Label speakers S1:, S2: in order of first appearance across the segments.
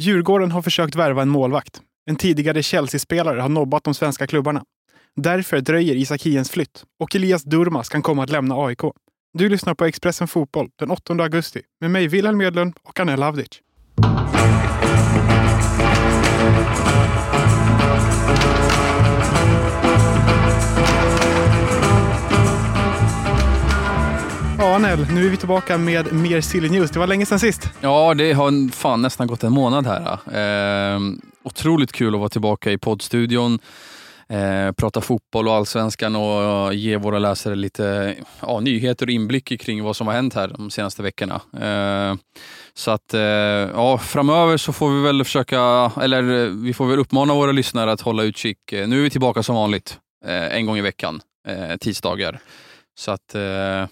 S1: Djurgården har försökt värva en målvakt. En tidigare Chelsea-spelare har nobbat de svenska klubbarna. Därför dröjer Isak Hiens flytt och Elias Durmas kan komma att lämna AIK. Du lyssnar på Expressen Fotboll den 8 augusti med mig Wilhelm Edlund och Anel Avdic. Daniel, nu är vi tillbaka med mer Silly News. Det var länge sedan sist.
S2: Ja, det har fan nästan gått en månad här. Eh, otroligt kul att vara tillbaka i poddstudion, eh, prata fotboll och allsvenskan och eh, ge våra läsare lite ja, nyheter och inblick kring vad som har hänt här de senaste veckorna. Eh, så att eh, ja, framöver så får vi väl försöka, eller vi får väl uppmana våra lyssnare att hålla utkik. Nu är vi tillbaka som vanligt, eh, en gång i veckan, eh, tisdagar. Så att eh,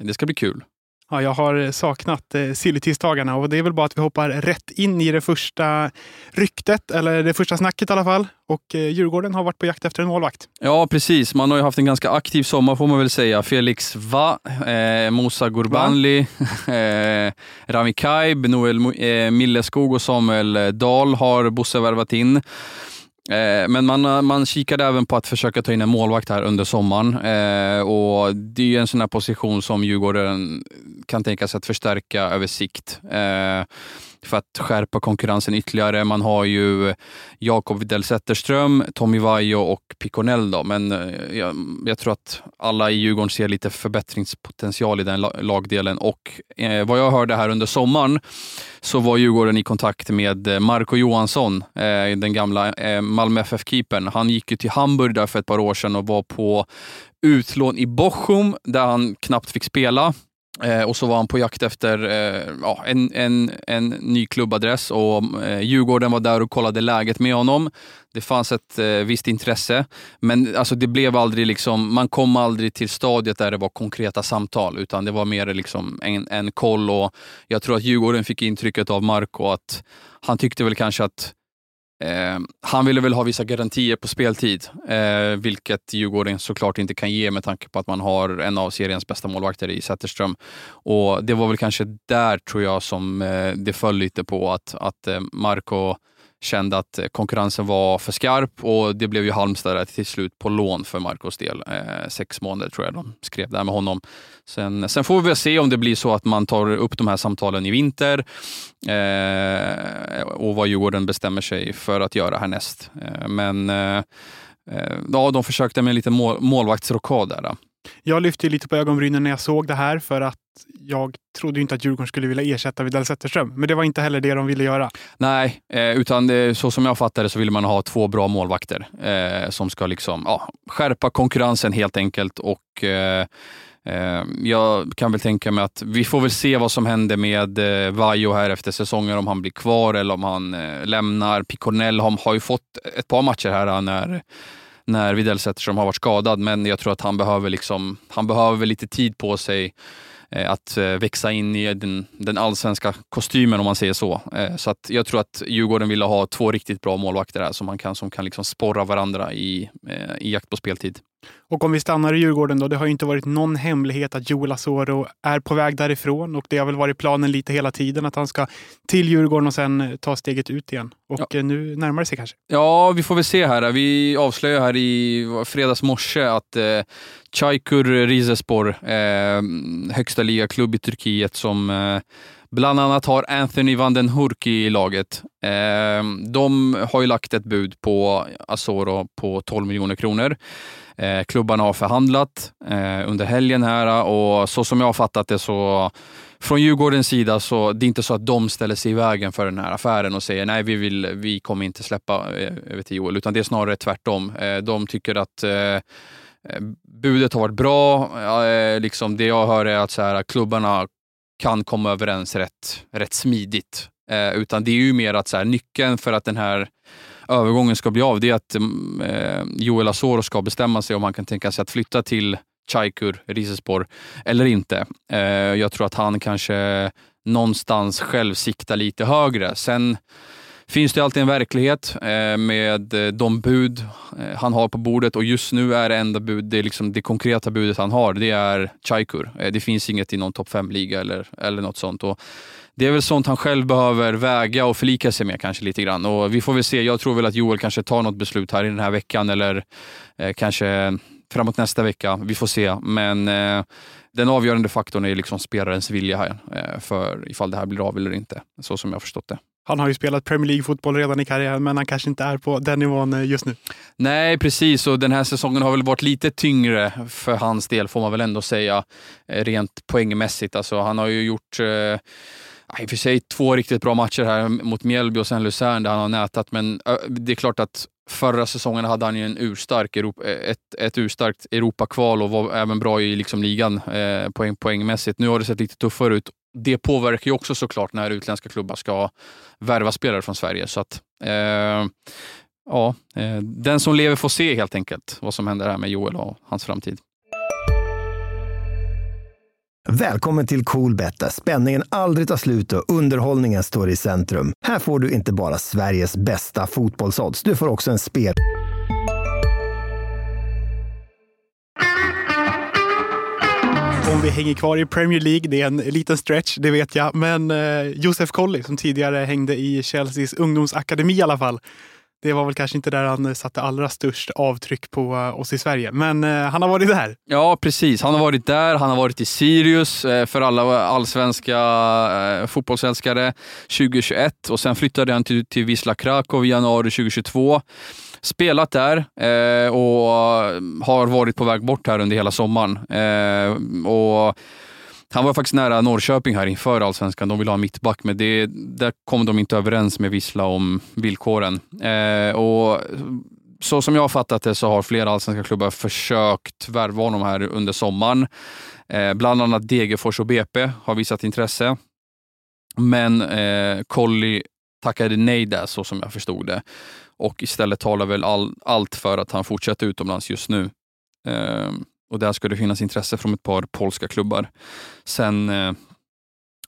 S2: det ska bli kul.
S1: Ja, jag har saknat eh, Sillytisdagarna och det är väl bara att vi hoppar rätt in i det första ryktet, eller det första snacket i alla fall. Och eh, Djurgården har varit på jakt efter en målvakt.
S2: Ja, precis. Man har ju haft en ganska aktiv sommar får man väl säga. Felix Va, eh, Musa Gurbanli, eh, Rami Kaib, Noel eh, Milleskog och Samuel Dahl har Bosse värvat in. Eh, men man, eh, man kikade även på att försöka ta in en målvakt här under sommaren. Eh, och Det är ju en sån här position som Djurgården kan tänka sig att förstärka över sikt. Eh, för att skärpa konkurrensen ytterligare. Man har ju Jakob Widell Zetterström, Tommy Vaiho och Piconell. Då. Men eh, jag, jag, tror att alla i Djurgården ser lite förbättringspotential i den lagdelen. Och eh, vad jag hörde här under sommaren så var Djurgården i kontakt med eh, Marco Johansson, eh, den gamla eh, Malmö FF-keepern. Han gick ju till Hamburg där för ett par år sedan och var på utlån i Bochum där han knappt fick spela. Eh, och så var han på jakt efter eh, ja, en, en, en ny klubbadress och eh, Djurgården var där och kollade läget med honom. Det fanns ett eh, visst intresse, men alltså, det blev aldrig liksom, man kom aldrig till stadiet där det var konkreta samtal, utan det var mer liksom en, en koll. Och jag tror att Djurgården fick intrycket av Marco att han tyckte väl kanske att Eh, han ville väl ha vissa garantier på speltid, eh, vilket Djurgården såklart inte kan ge med tanke på att man har en av seriens bästa målvakter i Zetterström. Och Det var väl kanske där, tror jag, som eh, det föll lite på att, att eh, Marco kände att eh, konkurrensen var för skarp och det blev ju Halmstad till slut på lån för Marcos del. Eh, sex månader tror jag de skrev där med honom. Sen, sen får vi väl se om det blir så att man tar upp de här samtalen i vinter eh, och vad Djurgården bestämmer sig för att göra härnäst. Eh, men eh, eh ja, de försökte med en liten mål, målvaktsrockad där.
S1: Jag lyfte lite på ögonbrynen när jag såg det här för att jag trodde inte att Djurgården skulle vilja ersätta Widell Zetterström. Men det var inte heller det de ville göra.
S2: Nej, eh, utan så som jag fattade så ville man ha två bra målvakter eh, som ska liksom, ja, skärpa konkurrensen helt enkelt. och eh, jag kan väl tänka mig att vi får väl se vad som händer med Vajo här efter säsongen, om han blir kvar eller om han lämnar. Piconell har ju fått ett par matcher här när när Widell Zetterström har varit skadad, men jag tror att han behöver, liksom, han behöver lite tid på sig eh, att eh, växa in i den, den allsvenska kostymen om man säger så. Eh, så att jag tror att Djurgården vill ha två riktigt bra målvakter här som, man kan, som kan liksom sporra varandra i, i jakt på speltid.
S1: Och om vi stannar i Djurgården då. Det har inte varit någon hemlighet att Joel Asoro är på väg därifrån och det har väl varit planen lite hela tiden att han ska till Djurgården och sen ta steget ut igen. Och ja. Eh, nu närmar det sig kanske.
S2: Ja, vi får väl se här. Vi avslöjar här i fredags morse att eh, Çaykur Rizespor, eh, högsta ligaklubb i Turkiet som eh, bland annat har Anthony van den Hurk i laget. Eh, de har ju lagt ett bud på Asoro på 12 miljoner kronor. Eh, klubbarna har förhandlat eh, under helgen här eh, och så som jag har fattat det så från Djurgårdens sida så det är inte så att de ställer sig i vägen för den här affären och säger nej, vi, vill, vi kommer inte släppa eh, över till Joel, utan det är snarare tvärtom. Eh, de tycker att eh, budet har varit bra. liksom det jag hör är att så här, klubbarna kan komma överens rätt, rätt smidigt. utan det är ju mer att så här, nyckeln för att den här övergången ska bli av, det är att mm, eh, Joel Asoro ska bestämma sig om han kan tänka sig att flytta till Çaykur Rizespor eller inte. Eh, jag tror att han kanske någonstans själv siktar lite högre. Sen finns det alltid en verklighet eh, med eh, de bud eh, han har på bordet och just nu är det enda bud, det, är liksom det konkreta budet han har, det är Çaykur. Eh, det finns inget i någon topp 5-liga eller, eller något sånt. Och det är väl sånt han själv behöver väga och förlika sig med kanske lite grann. Och vi får väl se. Jag tror väl att Joel kanske tar något beslut här i den här veckan eller eh, kanske framåt nästa vecka. Vi får se. Men eh, den avgörande faktorn är liksom spelarens vilja här eh, för ifall det här blir av eller inte. Så som jag har förstått det.
S1: Han har ju spelat Premier League-fotboll redan i karriären, men han kanske inte är på den nivån eh, just nu.
S2: Nej, precis. Och den här säsongen har väl varit lite tyngre för hans del, får man väl ändå säga, eh, rent poängmässigt. Alltså, han har ju gjort eh, i och för sig två riktigt bra matcher här mot Mjällby och sen Luzern där han har nätat, men det är klart att Förra säsongen hade han ju en urstark Europa, eh, ett, ett urstarkt Europakval och var även bra i liksom ligan eh, poäng, poängmässigt. Nu har det sett lite tuffare ut. Det påverkar ju också såklart när utländska klubbar ska värva spelare från Sverige. Så att, eh, ja, eh, den som lever får se helt enkelt vad som händer här med Joel och hans framtid.
S3: Välkommen till Coolbet där spänningen aldrig tar slut och underhållningen står i centrum. Här får du inte bara Sveriges bästa fotbollsodds, du får också en spel...
S1: Om vi hänger kvar i Premier League, det är en liten stretch, det vet jag. Men eh, Josef Colley, som tidigare hängde i Chelseas ungdomsakademi i alla fall, det var väl kanske inte där han eh, satte allra störst avtryck på eh, oss i Sverige, men eh, han har varit där.
S2: Ja, precis. Han har varit där. Han har varit i Sirius eh, för alla allsvenska eh, fotbollsälskare 2021 och sen flyttade han till, till Wisla Krakow i januari 2022 spelat där och har varit på väg bort här under hela sommaren. och han var faktiskt nära Norrköping här inför allsvenskan. De ville ha en mittback, men det, där kom de inte överens med Vissla om villkoren. Eh, och så som jag har fattat det så har flera allsvenska klubbar försökt värva honom här under sommaren. Eh, bland annat Degerfors och BP har visat intresse. Men eh, Colli tackade nej där, så som jag förstod det. Och istället talar väl all, allt för att han fortsätter utomlands just nu. Eh, och där ska det finnas intresse från ett par polska klubbar. Sen eh,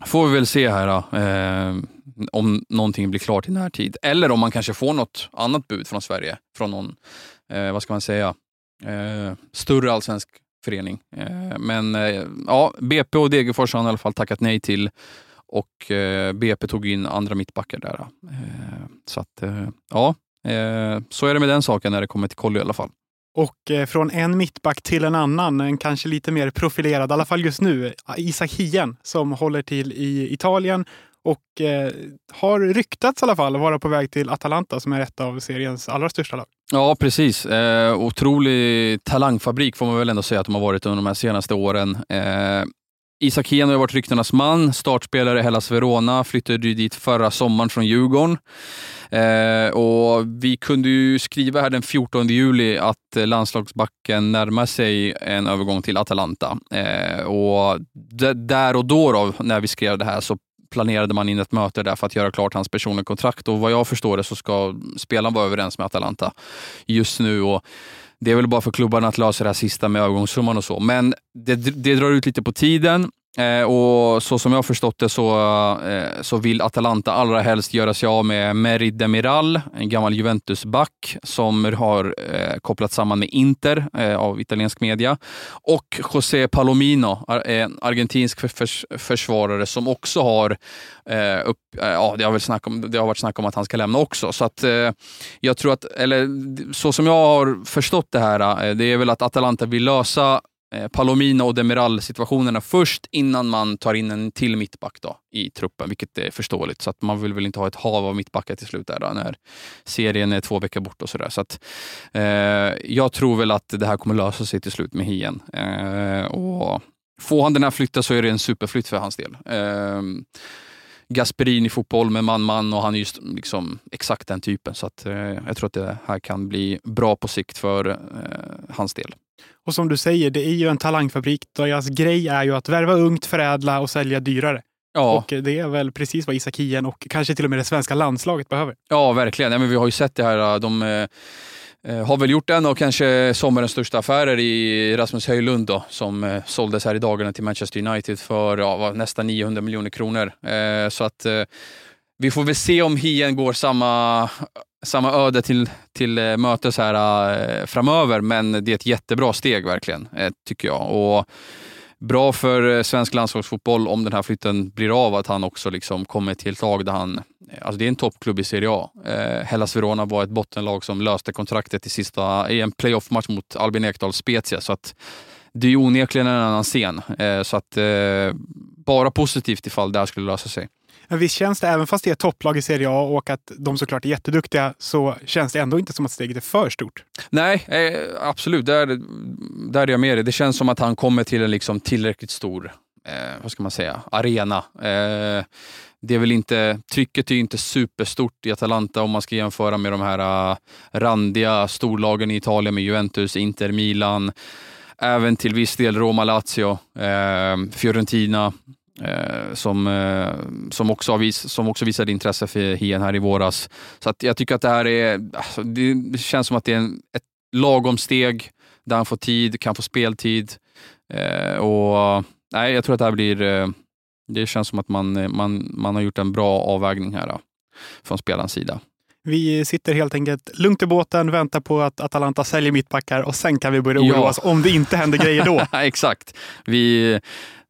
S2: får vi väl se här eh, om någonting blir klart i närtid. Eller om man kanske får något annat bud från Sverige, från någon, eh, vad ska man säga, eh, större allsvensk förening. Eh, men eh, ja, BP och Degerfors har han i alla fall tackat nej till och eh, BP tog in andra mittbackar där. Eh, så att eh, ja, så är det med den saken när det kommer till Kolly i alla fall.
S1: Och eh, från en mittback till en annan, en kanske lite mer profilerad, i alla fall just nu, Isak Hien som håller till i Italien och eh, har ryktats i alla fall vara på väg till Atalanta som är ett av seriens allra största lag.
S2: Ja, precis. Eh, otrolig talangfabrik får man väl ändå säga att de har varit under de här senaste åren. Eh, Isak Hien har varit ryktenas man, startspelare i Hellas Verona, flyttade dit förra sommaren från Djurgården. Eh, och vi kunde ju skriva här den 14 juli att landslagsbacken närmar sig en övergång till Atalanta. Eh, och där och då, då, när vi skrev det här, så planerade man in ett möte där för att göra klart hans personliga kontrakt. Och vad jag förstår det så ska spelaren vara överens med Atalanta just nu. Och det är väl bara för klubbarna att lösa det här sista med övergångssumman och så. Men det, det drar ut lite på tiden. Eh, och så som jag har förstått det så, eh, så vill Atalanta allra helst göra sig av med Merid Demiral, en gammal Juventus-back som har eh, kopplats samman med Inter eh, av italiensk media. Och José Palomino, en argentinsk förs försvarare som också har, eh, upp, eh, ja, det, har väl snack om, det har varit snack om att han ska lämna också. Så att eh, jag tror att, eller så som jag har förstått det här, eh, det är väl att Atalanta vill lösa Eh, Palomino och Demiral-situationerna först innan man tar in en till mittback då, i truppen, vilket är förståeligt. Så att man vill väl inte ha ett hav av mittbackar till slut där då, när serien är två veckor bort och sådär. Så att, eh, jag tror väl att det här kommer lösa sig till slut med Hien. Eh, och får han den här flytten så är det en superflytt för hans del. Eh, Gasperini fotboll med man-man och han är just liksom exakt den typen. Så att, eh, jag tror att det här kan bli bra på sikt för eh, hans del.
S1: Och som du säger, det är ju en talangfabrik. Deras grej är ju att värva ungt, förädla och sälja dyrare. Ja. Och det är väl precis vad Isak Hien och kanske till och med det svenska landslaget behöver.
S2: Ja, verkligen. Ja, men vi har ju sett det här. De eh, eh, har väl gjort en av kanske sommarens största affärer i Rasmus Höjlund då, som eh, såldes här i dagarna till Manchester United för ja, nästan 900 miljoner kronor. Eh, så att eh, vi får väl se om Hien går samma samma öde till, till eh, mötes här äh, framöver, men det är ett jättebra steg verkligen, äh, tycker jag. Och bra för svensk landslagsfotboll om den här flytten blir av, att han också liksom kommer till ett lag där han... Alltså det är en toppklubb i Serie A. Eh, Hellas Verona var ett bottenlag som löste kontraktet i, sista, i en playoff-match mot Albin Ekdal Spezia. Så att det är onekligen en annan scen. Eh, så att eh, bara positivt ifall det här skulle lösa sig.
S1: Men visst känns det, även fast det är topplag i Serie A och att de såklart är jätteduktiga, så känns det ändå inte som att steget är för stort.
S2: Nej, eh, absolut. Där, där är jag med dig. Det känns som att han kommer till en liksom tillräckligt stor, eh, vad ska man säga, arena. Eh, det är väl inte, trycket är inte superstort i Atalanta om man ska jämföra med de här uh, randiga storlagen i Italien med Juventus, Inter, Milan, även till viss del Roma, Lazio, eh, Fiorentina som, eh, som, också vis, som också visade intresse för Hien här i våras. Så att jag tycker att det här är, alltså, det känns som att det är en, ett lagom steg där han får tid, kan få speltid. Eh, och nej, Jag tror att det här blir, eh, det känns som att man, man, man har gjort en bra avvägning här från spelarens sida.
S1: Vi sitter helt enkelt lugnt i båten, väntar på att Atalanta säljer mittbackar och sen kan vi börja oroa oss om det inte händer grejer då.
S2: Exakt. Vi,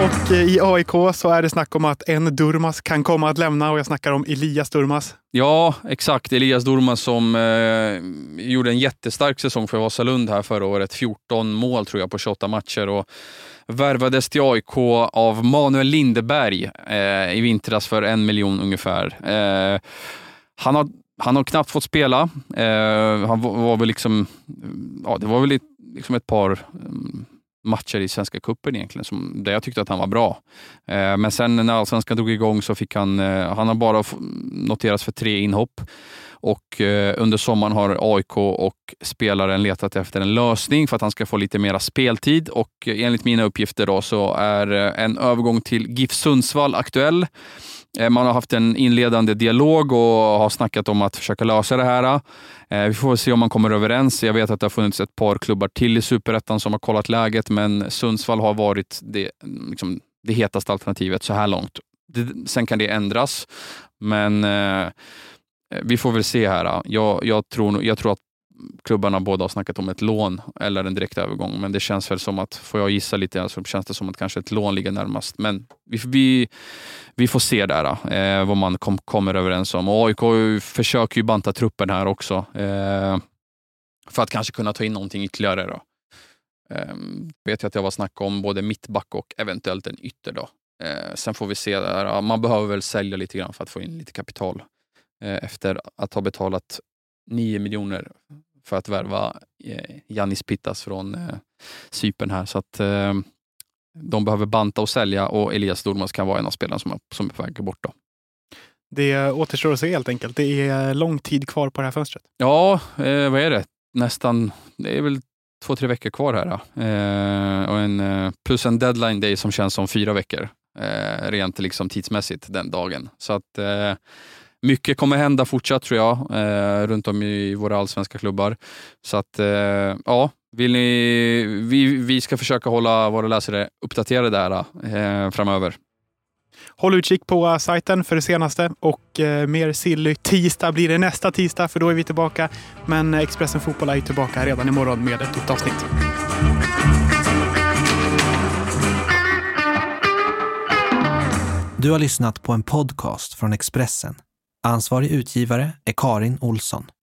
S1: Och eh, i AIK så är det snack om att en Durmas kan komma att lämna och jag snackar om Elias Durmas.
S2: Ja, exakt. Elias Durmas som eh, gjorde en jättestark säsong för Vasalund här förra året. 14 mål tror jag på 28 matcher och värvades till AIK av Manuel Lindeberg eh, i vintras för en miljon ungefär. Eh, han har han har knappt fått spela. Eh, han var, väl liksom, ja, det var väl ett, liksom ett par mm, matcher i Svenska cupen egentligen, som, där jag tyckte att han var bra. Eh, men sen när allsvenskan drog igång så fick han, eh, han har bara noterats för tre inhopp. Och eh, under sommaren har AIK och spelaren letat efter en lösning för att han ska få lite mera speltid och eh, enligt mina uppgifter då så är eh, en övergång till GIF Sundsvall aktuell. Eh, man har haft en inledande dialog och har snackat om att försöka lösa det här. Eh, vi får se om man kommer överens. Jag vet att det har funnits ett par klubbar till i superettan som har kollat läget, men Sundsvall har varit det, liksom, det hetaste alternativet så här långt. Det, sen kan det ändras, men eh, vi får väl se här. Jag, jag, tror, jag tror att klubbarna båda har snackat om ett lån eller en direkt övergång, men det känns väl som att, får jag gissa lite, så känns det som att kanske ett lån ligger närmast. Men vi, vi, vi får se där eh, vad man kom, kommer överens om. Och AIK försöker ju banta truppen här också eh, för att kanske kunna ta in någonting ytterligare. Då. Eh, vet jag att jag var snack om både mittback och eventuellt en ytter. Då. Eh, sen får vi se. Där. Man behöver väl sälja lite grann för att få in lite kapital eh, efter att ha betalat 9 miljoner för att värva eh, Janis Pittas från eh, Cypern här. Så att eh, de behöver banta och sälja och Elias Dormas kan vara en av spelarna som, som är på väg bort. Då.
S1: Det återstår att se helt enkelt. Det är lång tid kvar på det här fönstret.
S2: Ja, eh, vad är det? Nästan, det är väl två, tre veckor kvar här. Eh, och en, plus en deadline day som känns som fyra veckor. Eh, rent liksom tidsmässigt den dagen. Så att mycket kommer hända fortsatt tror jag, eh, runt om i våra allsvenska klubbar. Så att, eh, ja, vill ni, vi, vi ska försöka hålla våra läsare uppdaterade där eh, framöver.
S1: Håll utkik på sajten för det senaste och eh, mer Silly. Tisdag blir det nästa tisdag för då är vi tillbaka. Men Expressen Fotboll är tillbaka redan imorgon med ett nytt avsnitt.
S4: Du har lyssnat på en podcast från Expressen. Ansvarig utgivare är Karin Olsson.